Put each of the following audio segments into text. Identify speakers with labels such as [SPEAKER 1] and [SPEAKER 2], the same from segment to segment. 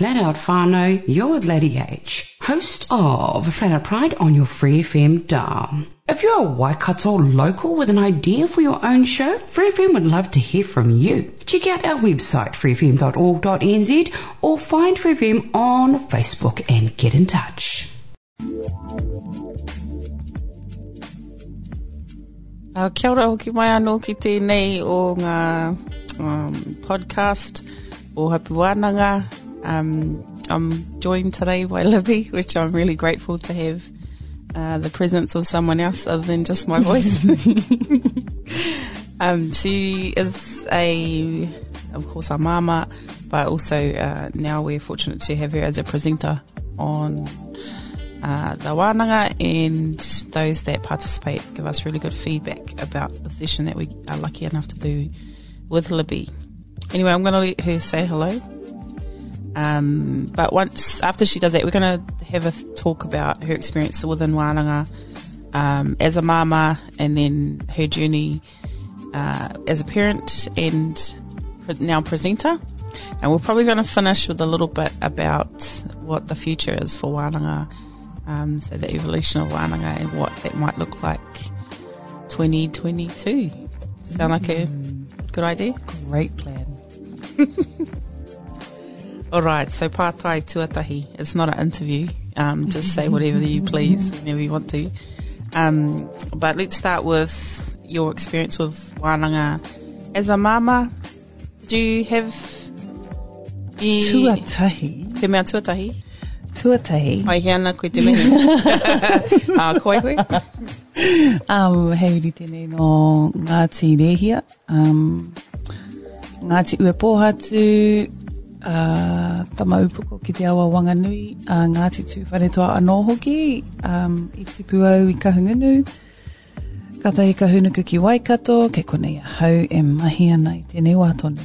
[SPEAKER 1] Flat Out you're Lady H, host of Flat Out Pride on your Free FM dial. If you're a Waikato local with an idea for your own show, Free FM would love to hear from you. Check out our website, freefm.org.nz, or find Free FM on Facebook and get in touch.
[SPEAKER 2] Uh, kia ora hoki mai anō ki tēnei o ngā um, podcast o Hapu. Um, I'm joined today by Libby, which I'm really grateful to have uh, the presence of someone else other than just my voice. um, she is a, of course, our mama, but also uh, now we're fortunate to have her as a presenter on uh, the wānanga and those that participate give us really good feedback about the session that we are lucky enough to do with Libby. Anyway, I'm going to let her say hello. Um, but once after she does that, we're going to have a talk about her experience within wānanga um, as a mama, and then her journey uh, as a parent and now presenter. And we're probably going to finish with a little bit about what the future is for wānanga um, so the evolution of wānanga and what that might look like 2022. Sound like a good idea?
[SPEAKER 3] Great plan.
[SPEAKER 2] All right, so pātai tuatahi. It's not an interview. Um, just say whatever you please whenever you want to. Um, but let's start with your experience with wānanga. As a mama, do you have... i-
[SPEAKER 3] Tuatahi.
[SPEAKER 2] Te mea tuatahi?
[SPEAKER 3] Tuatahi.
[SPEAKER 2] Ai heana koe te mehi. uh, koe koe?
[SPEAKER 3] Um, hei ri tēnei no Ngāti Rehia. Um, Ngāti Uepohatu, uh, Tamaupuko ki te awa Wanganui, uh, Ngāti Tūwharetoa anō hoki, um, i tipu au i Kahungunu, kata i Kahunuku ki Waikato, ke konei a hau e mahi ana i tēnei wātone.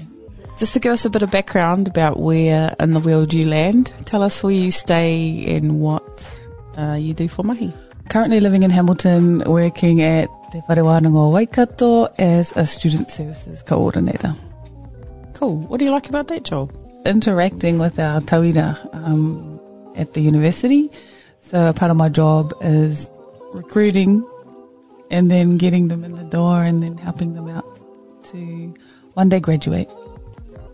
[SPEAKER 2] Just to give us a bit of background about where in the world you land, tell us where you stay and what uh, you do for mahi.
[SPEAKER 3] Currently living in Hamilton, working at Te Whare Wānanga Waikato as a student services coordinator.
[SPEAKER 2] Cool. What do you like about that job?
[SPEAKER 3] Interacting with our tauira um, at the university. So a part of my job is recruiting and then getting them in the door and then helping them out to one day graduate.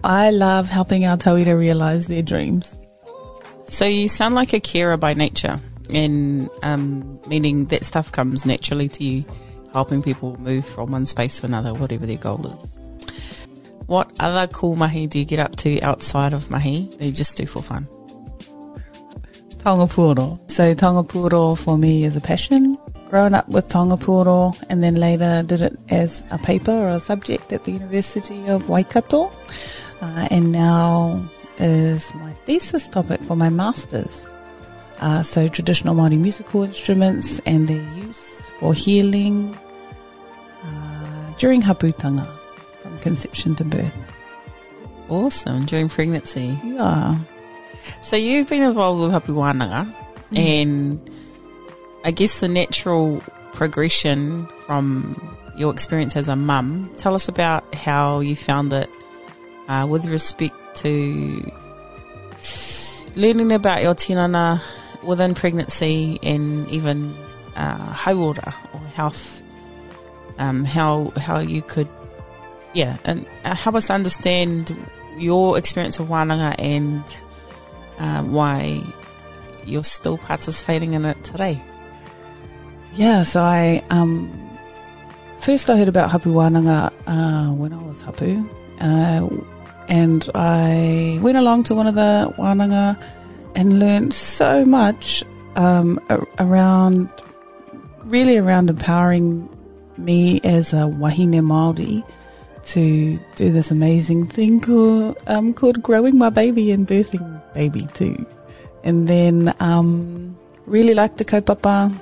[SPEAKER 3] I love helping our tauira realize their dreams.
[SPEAKER 2] So you sound like a carer by nature, and um, meaning that stuff comes naturally to you, helping people move from one space to another, whatever their goal is. What other cool mahi do you get up to outside of mahi that you just do for fun?
[SPEAKER 3] Taonga Pūoro. So Taonga Pūoro for me is a passion. Growing up with Taonga Pūoro and then later did it as a paper or a subject at the University of Waikato. Uh, and now is my thesis topic for my master's. Uh, so traditional Māori musical instruments and their use for healing uh, during haputanga from conception to birth.
[SPEAKER 2] Awesome. During pregnancy.
[SPEAKER 3] Yeah.
[SPEAKER 2] So you've been involved with Hapu Wānanga, and I guess the natural progression from your experience as a mum. Tell us about how you found it uh, with respect to learning about your tinana within pregnancy and even uh, hauora or health. Um, how how you could, yeah, and uh, help us understand your experience of wānanga and um, why you're still participating in it today.
[SPEAKER 3] Yeah, so I um first I heard about Hapu Wānanga uh, when I was Hapu, uh, and I went along to one of the Wānanga and learned so much um, around, really around empowering me as a wahine Māori to do this amazing thing called, um, called growing my baby and birthing baby too. And then um, really liked the kaupapa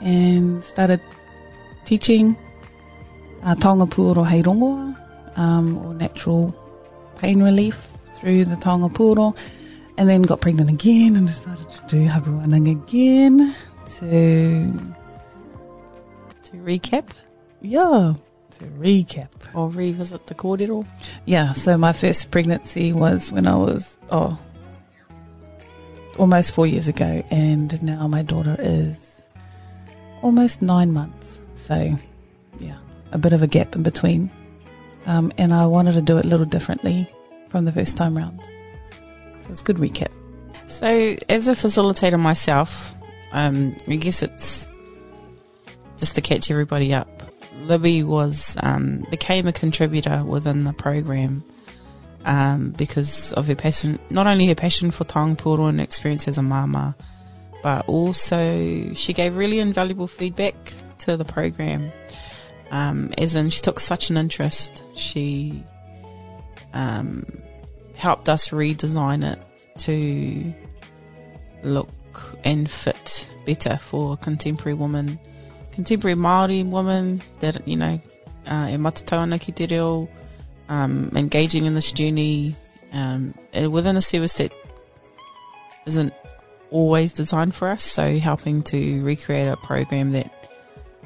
[SPEAKER 3] and started teaching uh, taonga pūoro hei rongoa, um, or natural pain relief through the taonga and then got pregnant again and decided to do hapu wānanga again to
[SPEAKER 2] To recap.
[SPEAKER 3] Yeah to recap.
[SPEAKER 2] or revisit the kōrero.
[SPEAKER 3] Yeah, so my first pregnancy was when I was oh almost four years ago, and now my daughter is almost nine months. So yeah, a bit of a gap in between, um, and I wanted to do it a little differently from the first time round. So it's a good recap.
[SPEAKER 2] So, as a facilitator myself, um, I guess it's just to catch everybody up. Libby was um, became a contributor within the program um, because of her passion, not only her passion for Taonga Pūoro and experience as a mama, but also she gave really invaluable feedback to the program. Um, as in, she took such an interest. She um, helped us redesign it to look and fit better for contemporary women, contemporary Māori woman that, you know, uh, e matatau ana ki te reo, um, engaging in this journey um, within a service that isn't always designed for us. So helping to recreate a program that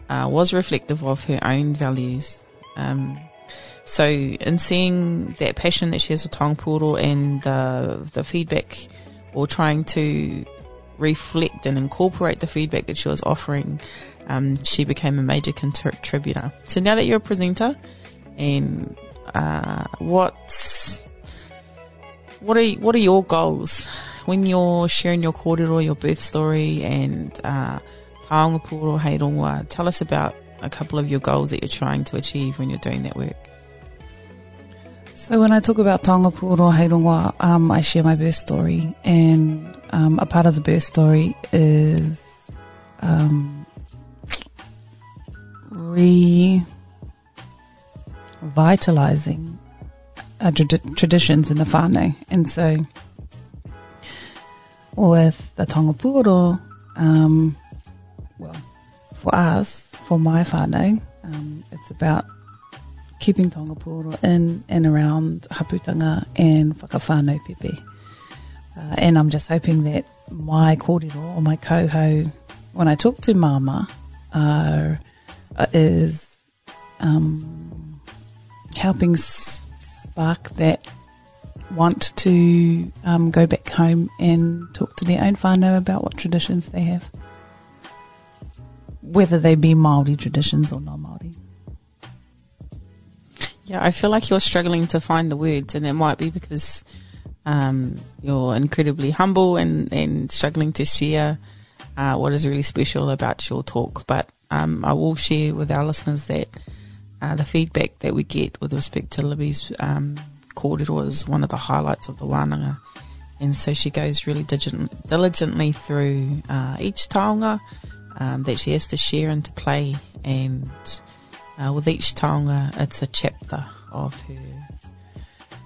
[SPEAKER 2] uh, was reflective of her own values. Um, so in seeing that passion that she has for Taonga Pūoro and uh, the feedback or trying to reflect and incorporate the feedback that she was offering, um, she became a major contributor. So now that you're a presenter, and uh, what's what are what are your goals when you're sharing your kōrero, your birth story, and uh? Tell us about a couple of your goals that you're trying to achieve when you're doing that work.
[SPEAKER 3] So when I talk about Taonga Pūoro Heironga, um, I share my birth story, and um, a part of the birth story is um, revitalizing uh, trad- traditions in the whānau. And so with the Taonga Pūoro, um, well, for us, for my whānau, um, it's about keeping Taonga Pūoro in and around Haputanga and Whakawhānau Pepe. Uh, and I'm just hoping that my kōrero or my koho, when I talk to Mama, uh, is um, helping spark that want to um, go back home and talk to their own whānau about what traditions they have. Whether they be Māori traditions or non-Māori.
[SPEAKER 2] Yeah, I feel like you're struggling to find the words, and that might be because um, you're incredibly humble and, and struggling to share uh, what is really special about your talk. But um, I will share with our listeners that uh, the feedback that we get with respect to Libby's um, kōrero is one of the highlights of the wānanga. And so she goes really diligently through uh, each taonga um, that she has to share and to play and uh, with each taonga, it's a chapter of her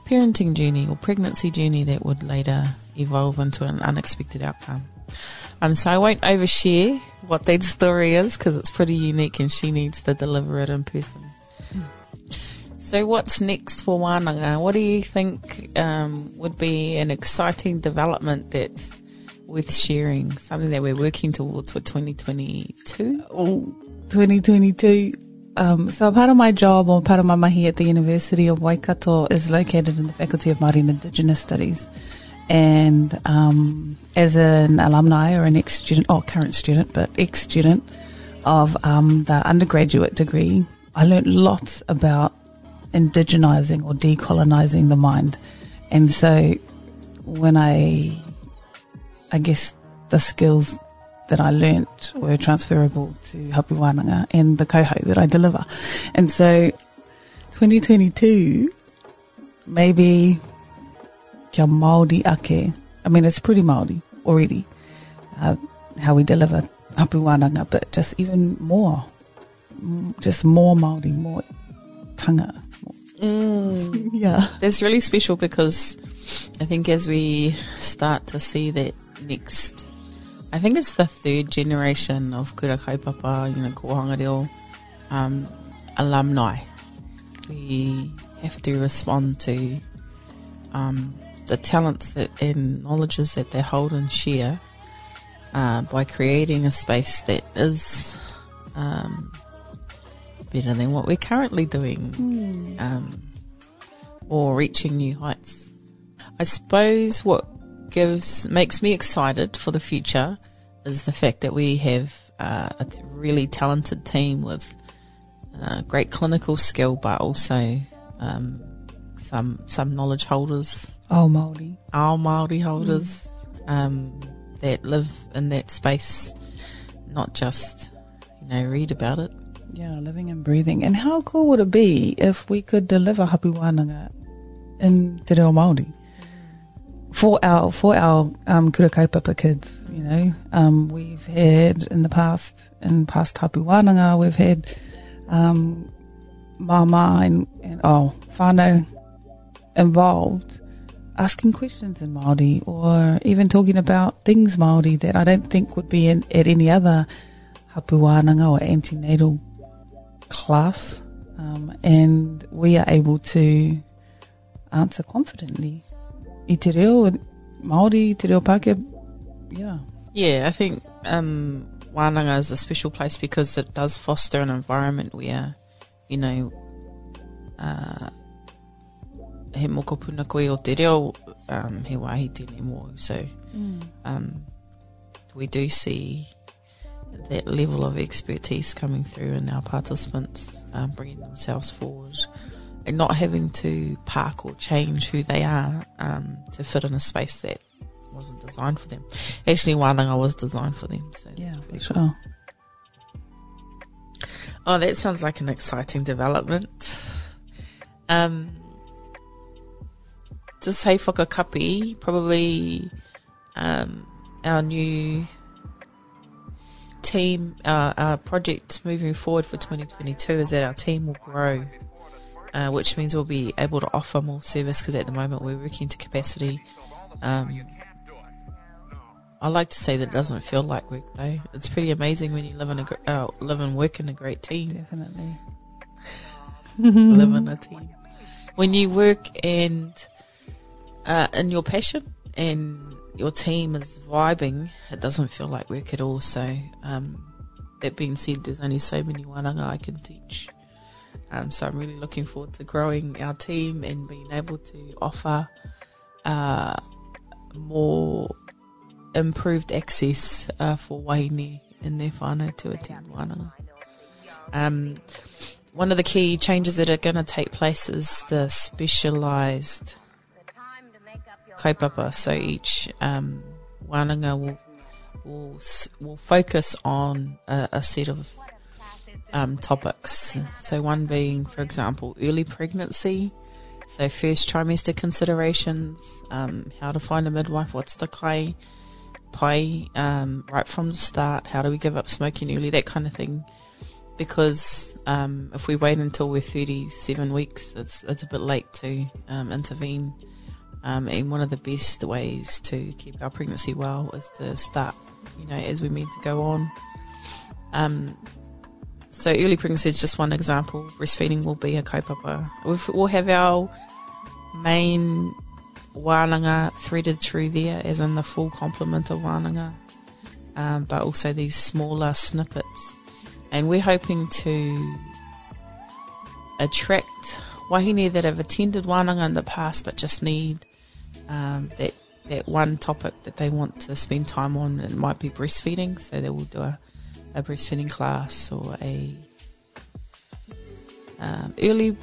[SPEAKER 2] parenting journey or pregnancy journey that would later evolve into an unexpected outcome. Um, so I won't overshare what that story is because it's pretty unique and she needs to deliver it in person. So what's next for Wānanga? What do you think um, would be an exciting development that's worth sharing? Something that we're working towards for 2022?
[SPEAKER 3] Oh, 2022. Um, so part of my job or part of my mahi at the University of Waikato is located in the Faculty of Māori and Indigenous Studies. And um, as an alumni or an ex-student, or current student, but ex-student of um, the undergraduate degree, I learned lots about indigenizing or decolonizing the mind. And so when I, I guess the skills that I learnt were transferable to Hapu Wānanga and the koho that I deliver. And so 2022, maybe kia Māori ake. I mean, it's pretty Māori already, uh, how we deliver Hapu Wānanga, but just even more, just more Māori, more tanga.
[SPEAKER 2] Mm.
[SPEAKER 3] Yeah.
[SPEAKER 2] That's really special because I think as we start to see that next, I think it's the third generation of Kura Kaupapa, you know, Kohanga Reo um, alumni. We have to respond to um, the talents that, and knowledges that they hold and share uh, by creating a space that is um, better than what we're currently doing um, or reaching new heights. I suppose what gives makes me excited for the future is the fact that we have uh, a really talented team with uh, great clinical skill, but also um, some some knowledge holders,
[SPEAKER 3] Oh, Māori.
[SPEAKER 2] our Maori holders um, that live in that space, not just you know read about it.
[SPEAKER 3] Yeah, living and breathing. And how cool would it be if we could deliver hapu wānanga in te reo Māori for our for our um, kura kaupapa kids? You know, um, we've had in the past in past hapu wānanga, we've had um, mama and, and oh whānau involved asking questions in Māori or even talking about things Māori that I don't think would be in, at any other hapu wānanga or antenatal class. Um, and we are able to answer confidently. I te reo, Māori, te reo Pākehā, yeah.
[SPEAKER 2] Yeah, I think um, Wānanga is a special place because it does foster an environment where, you know, uh, he moko puna koe o te reo, um, he wāhi tēnei mō. So um, we do see that level of expertise coming through in our participants, um, bringing themselves forward and not having to park or change who they are um, to fit in a space that wasn't designed for them. Actually, Wānanga was designed for them. So
[SPEAKER 3] Yeah,
[SPEAKER 2] cool.
[SPEAKER 3] sure.
[SPEAKER 2] Oh, that sounds like an exciting development. Um, to say whakakapi, probably um, our new team, our, our project moving forward for 2022 is that our team will grow, uh, which means we'll be able to offer more service because at the moment we're working to capacity. Um, I like to say that it doesn't feel like work though. It's pretty amazing when you live in a uh, live and work in a great team
[SPEAKER 3] Definitely.
[SPEAKER 2] live in a team. When you work and uh, in your passion and your team is vibing, it doesn't feel like work at all. So, um, that being said, there's only so many wānanga I can teach. Um, so I'm really looking forward to growing our team and being able to offer uh, more improved access uh, for wahine in their whānau to attend wānanga. Um, one of the key changes that are going to take place is the specialised kaupapa. So each um, wānanga will will will focus on a, a set of um, topics. So one being, for example, early pregnancy. So first trimester considerations, um, how to find a midwife, what's the kai pai um, right from the start, how do we give up smoking early, that kind of thing because um, if we wait until we're 37 weeks, it's it's a bit late to um, intervene. Um, and one of the best ways to keep our pregnancy well is to start, you know, as we mean to go on. So early pregnancy is just one example. Breastfeeding will be a kaupapa. We'll have our main wānanga threaded through there, as in the full complement of wānanga, um, but also these smaller snippets and we're hoping to attract wahine that have attended wānanga in the past but just need um, that that one topic that they want to spend time on. It might be breastfeeding, so they will do a, a breastfeeding class or a um, early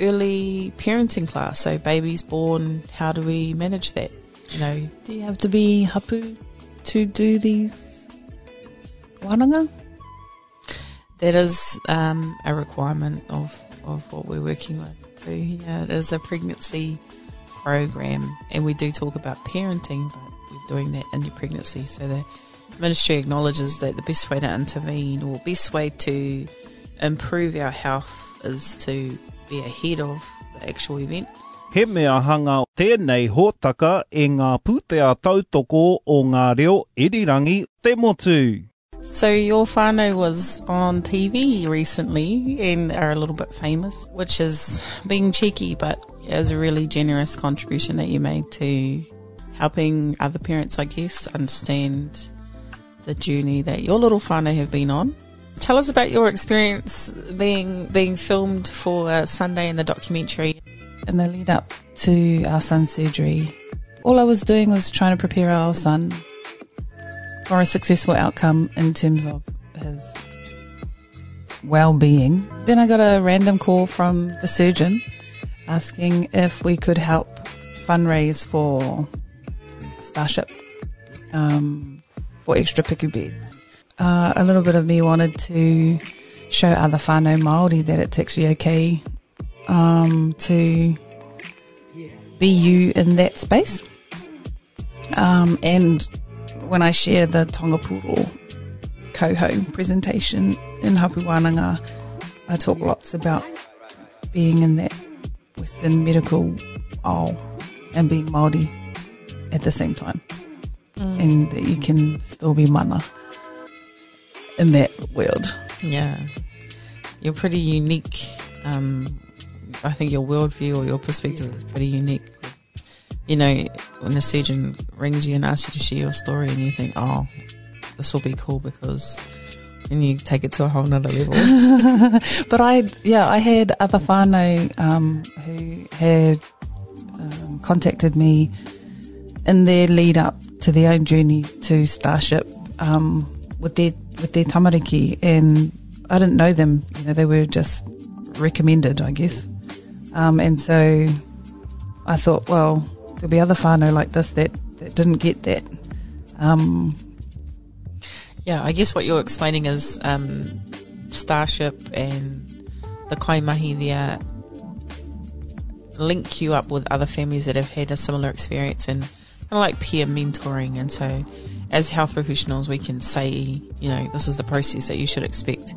[SPEAKER 2] early parenting class. So babies born, how do we manage that? You know,
[SPEAKER 3] Do you have to be hapu to do these wānanga?
[SPEAKER 2] that is um, a requirement of, of what we're working with too. Yeah, it is a pregnancy program, and we do talk about parenting, but we're doing that in your pregnancy. So the ministry acknowledges that the best way to intervene or best way to improve our health is to be ahead of the actual event.
[SPEAKER 4] He mea hanga tēnei hōtaka e ngā pūtea tautoko o ngā reo irirangi te motu.
[SPEAKER 2] So your whānau was on TV recently and are a little bit famous, which is being cheeky, but It was a really generous contribution that you made to helping other parents, I guess, understand the journey that your little whānau have been on. Tell us about your experience being being filmed for uh, Sunday in the documentary.
[SPEAKER 3] In the lead up to our son's surgery, all I was doing was trying to prepare our son for a successful outcome in terms of his well-being. Then I got a random call from the surgeon asking if we could help fundraise for Starship um, for extra piku beds. Uh, a little bit of me wanted to show other whānau Māori that it's actually okay um, to be you in that space. Um, and when I share the Taonga Pūoro Coho presentation in Hapu Wānanga, I talk lots about being in that Western medical aisle and being Māori at the same time.
[SPEAKER 2] Mm.
[SPEAKER 3] And that you can still be mana in that world.
[SPEAKER 2] Yeah. You're pretty unique. Um, I think your worldview or your perspective is pretty unique. You know, when a surgeon rings you and asks you to share your story and you think, oh, this will be cool because, and you take it to a whole nother level.
[SPEAKER 3] But I, yeah, I had other whānau um, who had um, contacted me in their lead up to their own journey to Starship um, with their with their tamariki, and I didn't know them. You know, they were just recommended, I guess. Um, and so I thought, well, there'll be other whānau like this that, that didn't get that. Um,
[SPEAKER 2] yeah, I guess what you're explaining is um, Starship and the Kaimahi there link you up with other families that have had a similar experience and of like peer mentoring. And so, as health professionals, we can say, you know, this is the process that you should expect.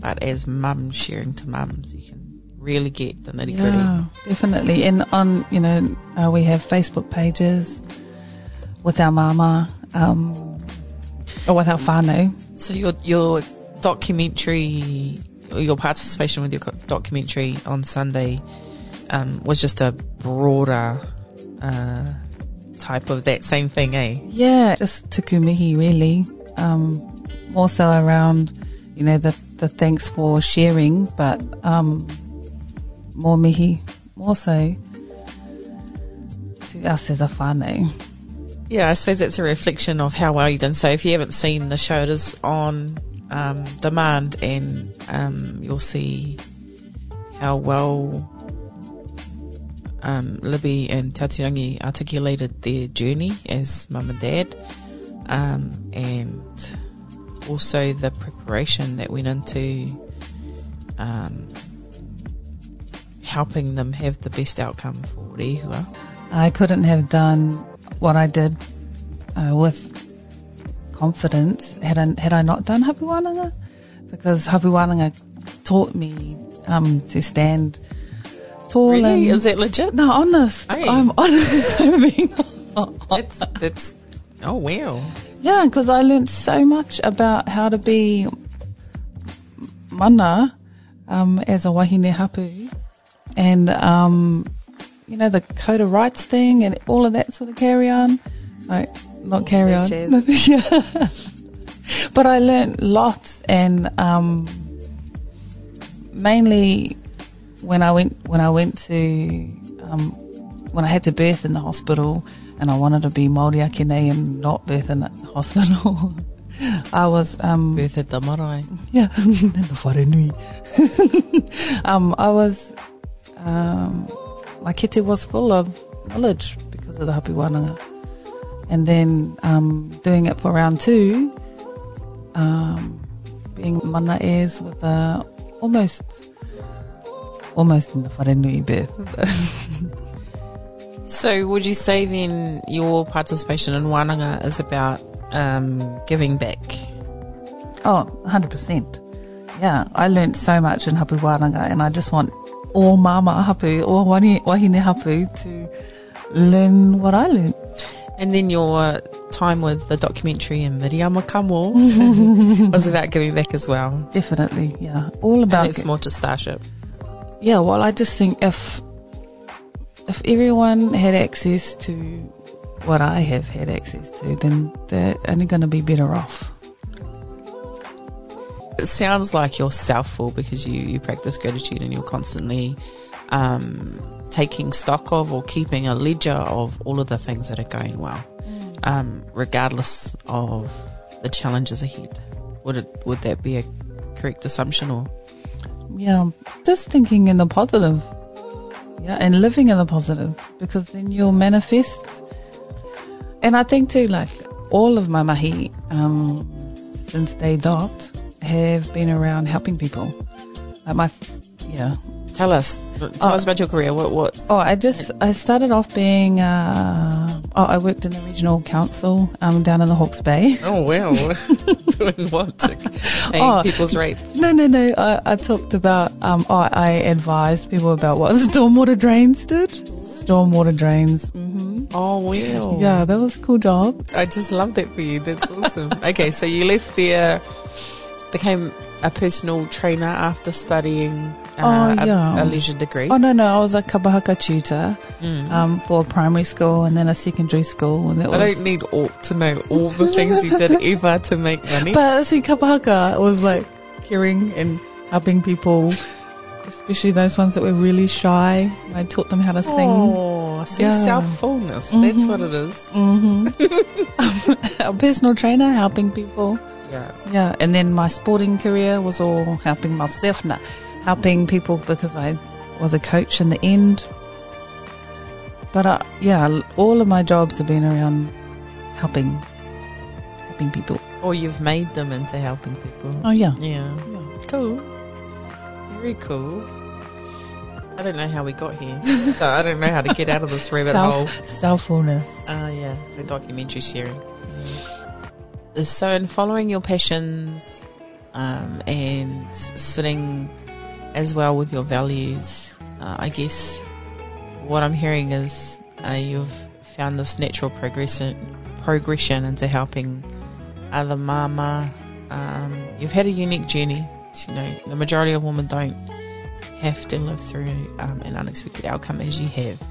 [SPEAKER 2] But as mums sharing to mums, you can really get the nitty gritty.
[SPEAKER 3] Yeah, definitely. And on, you know, uh, we have Facebook pages with our mama, um, or with our whānau.
[SPEAKER 2] So your your documentary, your participation with your documentary on Sunday, um, was just a broader uh, type of that same thing, eh?
[SPEAKER 3] Yeah, just tukumihi really. Um, more so around, you know, the, the thanks for sharing, but um, more mihi, more so to us as a whānau.
[SPEAKER 2] Yeah, I suppose that's a reflection of how well you've done. So if you haven't seen the show, it is on um, demand, and um, you'll see how well um, Libby and Tatirangi articulated their journey as mum and dad, um, and also the preparation that went into um, helping them have the best outcome for Rehua.
[SPEAKER 3] I couldn't have done what I did uh, with confidence had I, had I not done Hapu Wānanga because Hapu Wānanga taught me um, to stand tall
[SPEAKER 2] Really?
[SPEAKER 3] and
[SPEAKER 2] Is that legit?
[SPEAKER 3] no honest
[SPEAKER 2] Hey.
[SPEAKER 3] I'm honest I'm being
[SPEAKER 2] That's that's oh wow.
[SPEAKER 3] yeah because I learned so much about how to be mana um, as a wahine hapu and um, you know the code of rights thing and all of that sort of carry on like not carry on yeah but I learned lots and um, mainly when I went when I went to um, when I had to birth in the hospital and I wanted to be Māori Akene and not birth in the hospital I was um,
[SPEAKER 2] Birth at the marae.
[SPEAKER 3] yeah, in the wharenui. um, I was, um, my kete was full of knowledge because of the hapu wānanga. And then um, doing it for round two, um, being mana airs with a almost, almost in the wharenui birth.
[SPEAKER 2] So would you say then your participation in Wananga is about um, giving back?
[SPEAKER 3] Oh, 100%. Yeah, I learnt so much in Hapu Wānanga and I just want all mama hapu, all wani- wahine hapu to learn what I learned.
[SPEAKER 2] And then your time with the documentary in Miriama Kamo was about giving back as well.
[SPEAKER 3] Definitely, yeah. All
[SPEAKER 2] And
[SPEAKER 3] about
[SPEAKER 2] it's more to Starship.
[SPEAKER 3] Yeah. Well, I just think if if everyone had access to what I have had access to, then they're only going to be better off.
[SPEAKER 2] It sounds like you're selfful because you, you practice gratitude and you're constantly um, taking stock of or keeping a ledger of all of the things that are going well, um, regardless of the challenges ahead. Would it would that be a correct assumption or?
[SPEAKER 3] Yeah, just thinking in the positive. Yeah, and living in the positive because then you'll manifest. And I think too, like all of my mahi um, since day dot have been around helping people. Like my, yeah.
[SPEAKER 2] Tell us, tell
[SPEAKER 3] Oh.
[SPEAKER 2] us about your career. What what?
[SPEAKER 3] Oh, I just I started off being. Uh, oh, I worked in the regional council um, down in the Hawke's Bay.
[SPEAKER 2] Oh well, doing what? Paying
[SPEAKER 3] Oh.
[SPEAKER 2] people's rights.
[SPEAKER 3] No, no, no. I, I talked about. Um, oh, I advised people about what stormwater drains did. Stormwater drains. hmm
[SPEAKER 2] Oh well.
[SPEAKER 3] Yeah, that was a cool job.
[SPEAKER 2] I just love that for you. That's awesome. okay, so you left there, became a personal trainer after studying uh,
[SPEAKER 3] Oh,
[SPEAKER 2] a-
[SPEAKER 3] yeah.
[SPEAKER 2] a, leisure degree.
[SPEAKER 3] Oh no, no, I was a kapa haka tutor
[SPEAKER 2] Mm.
[SPEAKER 3] um, for primary school and then a secondary school, and that
[SPEAKER 2] I
[SPEAKER 3] was.
[SPEAKER 2] don't need all to know all the things you did ever to make money.
[SPEAKER 3] But see, kapa haka was like caring and helping people, especially those ones that were really shy. I taught them how to sing.
[SPEAKER 2] Oh, see,
[SPEAKER 3] Yeah.
[SPEAKER 2] self-fullness. That's
[SPEAKER 3] Mhm.
[SPEAKER 2] what it is.
[SPEAKER 3] hmm a personal trainer helping people.
[SPEAKER 2] Yeah.
[SPEAKER 3] Yeah, and then my sporting career was all helping myself, now, helping people because I was a coach in the end. But uh, yeah, all of my jobs have been around helping, helping people.
[SPEAKER 2] Or you've made them into helping people.
[SPEAKER 3] Oh yeah,
[SPEAKER 2] Yeah. yeah. Cool. Very cool. I don't know how we got here. so I don't know how to get out of this rabbit hole.
[SPEAKER 3] self selffulness.
[SPEAKER 2] Ah, yeah, for documentary sharing. So, in following your passions um, and sitting as well with your values, uh, I guess what I'm hearing is uh, you've found this natural progression progression into helping other mama. Um, you've had a unique journey. You know, the majority of women don't have to live through um, an unexpected outcome as you have.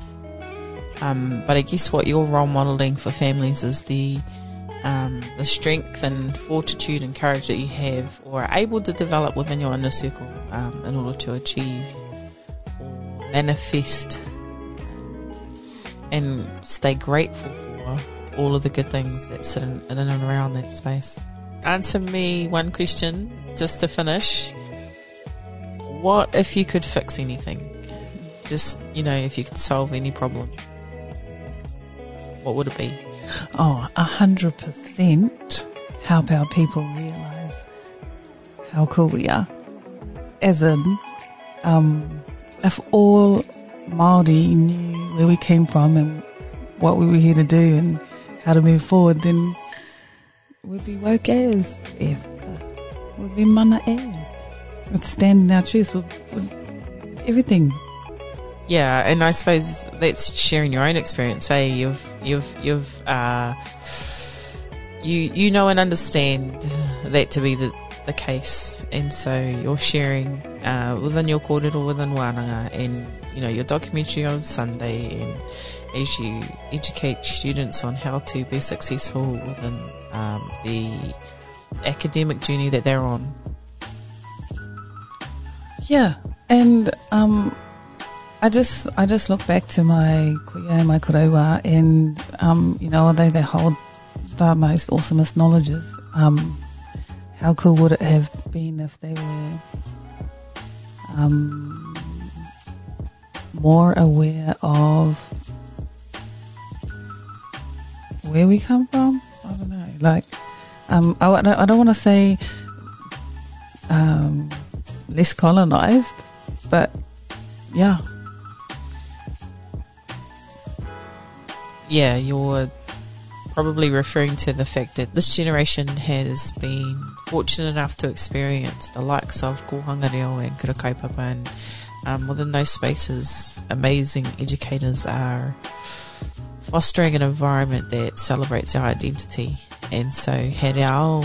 [SPEAKER 2] Um, but I guess what you're role modeling for families is the um, the strength and fortitude and courage that you have or are able to develop within your inner circle um, in order to achieve or manifest and stay grateful for all of the good things that sit in, in and around that space. Answer me one question just to finish. What if you could fix anything? Just, you know, if you could solve any problem, what would it be?
[SPEAKER 3] Oh, a hundred percent help our people realize how cool we are. As in, um, if all Māori knew where we came from and what we were here to do and how to move forward, then we'd be woke as if we'd be mana as. We'd stand in our truth. We'd, we'd, everything.
[SPEAKER 2] Yeah, and I suppose that's sharing your own experience. Eh? You've you've you've uh, you you know and understand that to be the the case, and so you're sharing uh, within your kōrero, within wānanga, and you know your documentary on Sunday, and as you educate students on how to be successful within um, the academic journey that they're on.
[SPEAKER 3] Yeah, and um, I just I just look back to my kuia and my kurewa, and um, you know, although they hold the most awesomest knowledges, um, how cool would it have been if they were um, more aware of where we come from? I don't know. Like, um, I, I don't want to say um, less colonized, but yeah,
[SPEAKER 2] yeah, you're probably referring to the fact that this generation has been fortunate enough to experience the likes of Kohanga Reo and Kura and um, within those spaces, amazing educators are fostering an environment that celebrates our identity. And so had our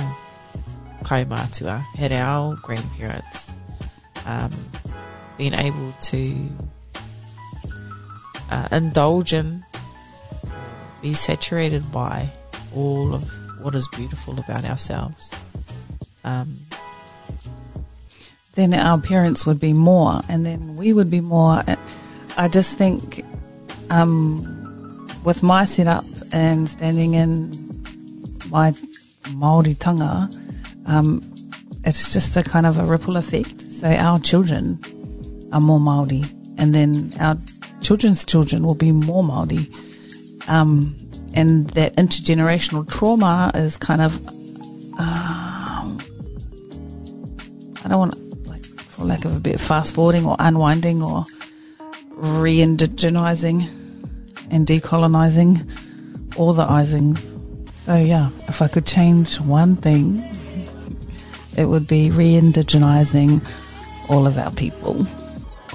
[SPEAKER 2] kaumātua, had our grandparents um, been able to uh, indulge in, be saturated by all of what is beautiful about ourselves. Um,
[SPEAKER 3] then our parents would be more, and then we would be more. I just think, um, with my setup and standing in my Maori tanga, um, it's just a kind of a ripple effect. So our children are more Maori, and then our children's children will be more Maori. Um, and that intergenerational trauma is kind of, um, I don't want, like, for lack of a bit, fast forwarding or unwinding or re indigenizing and decolonizing all the isings. So, yeah, if I could change one thing, it would be re indigenizing all of our people.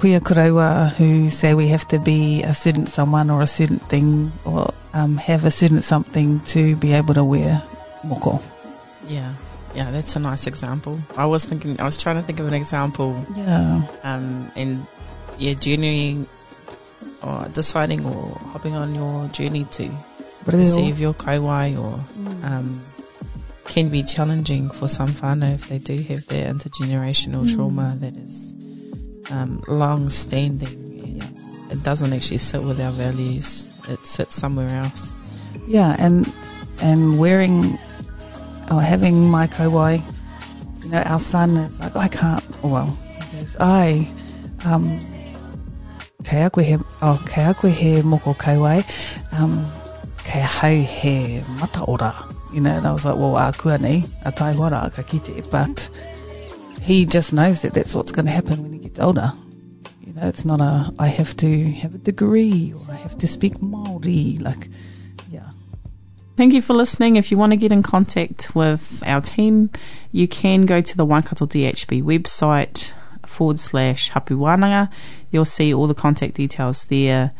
[SPEAKER 3] Kuya Kurewa who say we have to be a certain someone or a certain thing or um, have a certain something to be able to wear moko.
[SPEAKER 2] Yeah, yeah, that's a nice example. I was thinking, I was trying to think of an example.
[SPEAKER 3] Yeah.
[SPEAKER 2] Um, and yeah, journeying or deciding or hopping on your journey to receive your kauae or mm. um, can be challenging for some whānau if they do have their intergenerational mm. trauma that is um, long standing. It doesn't actually sit with our values it sits somewhere else.
[SPEAKER 3] Yeah, and and wearing or having my kauae, you know, our son is like, I can't. Well, goes, I, um, kei a koe he, oh, kei a koe he moko kauae, um, kei hau he mata ora. You know, and I was like, well, a kua a tai ka kite. But he just knows that that's what's going to happen gets older. You know, it's not a I have to have a degree or I have to speak Maori. Like, yeah.
[SPEAKER 2] Thank you for listening. If you want to get in contact with our team, you can go to the Waikato DHB website forward slash Hapu Wānanga. You'll see all the contact details there.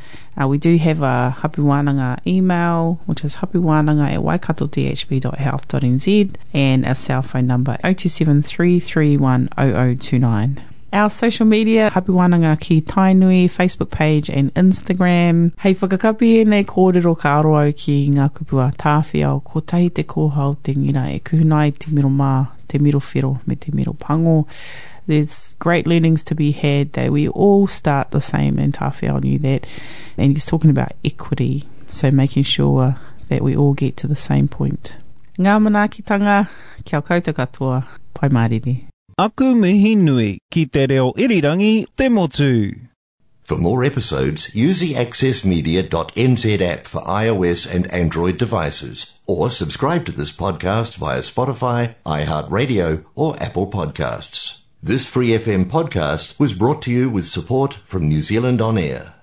[SPEAKER 2] Uh, we do have a Hapu Wānanga email, which is hapuwananga at waikatodhb.health.nz, and a cell phone number 027 331 0029. Our social media, Hapu wananga ki Tainui, Facebook page and Instagram. Hei whakakapi e nei kōrero ka aro au ki ngā kupua tāwhia o ko tahi te kōhau te ngira e kuhunai te miro mā, te miro whiro me te miro pango. There's great learnings to be had that we all start the same and Tawhia knew that. And he's talking about equity, so making sure that we all get to the same point. Ngā manaakitanga, kia koutou katoa, pai māriri.
[SPEAKER 4] Aku ki te reo irirangi te motu.
[SPEAKER 5] For more episodes, use the accessmedia.nz app for iOS and Android devices, or subscribe to this podcast via Spotify, iHeartRadio, or Apple Podcasts. This Free FM podcast was brought to you with support from New Zealand On Air.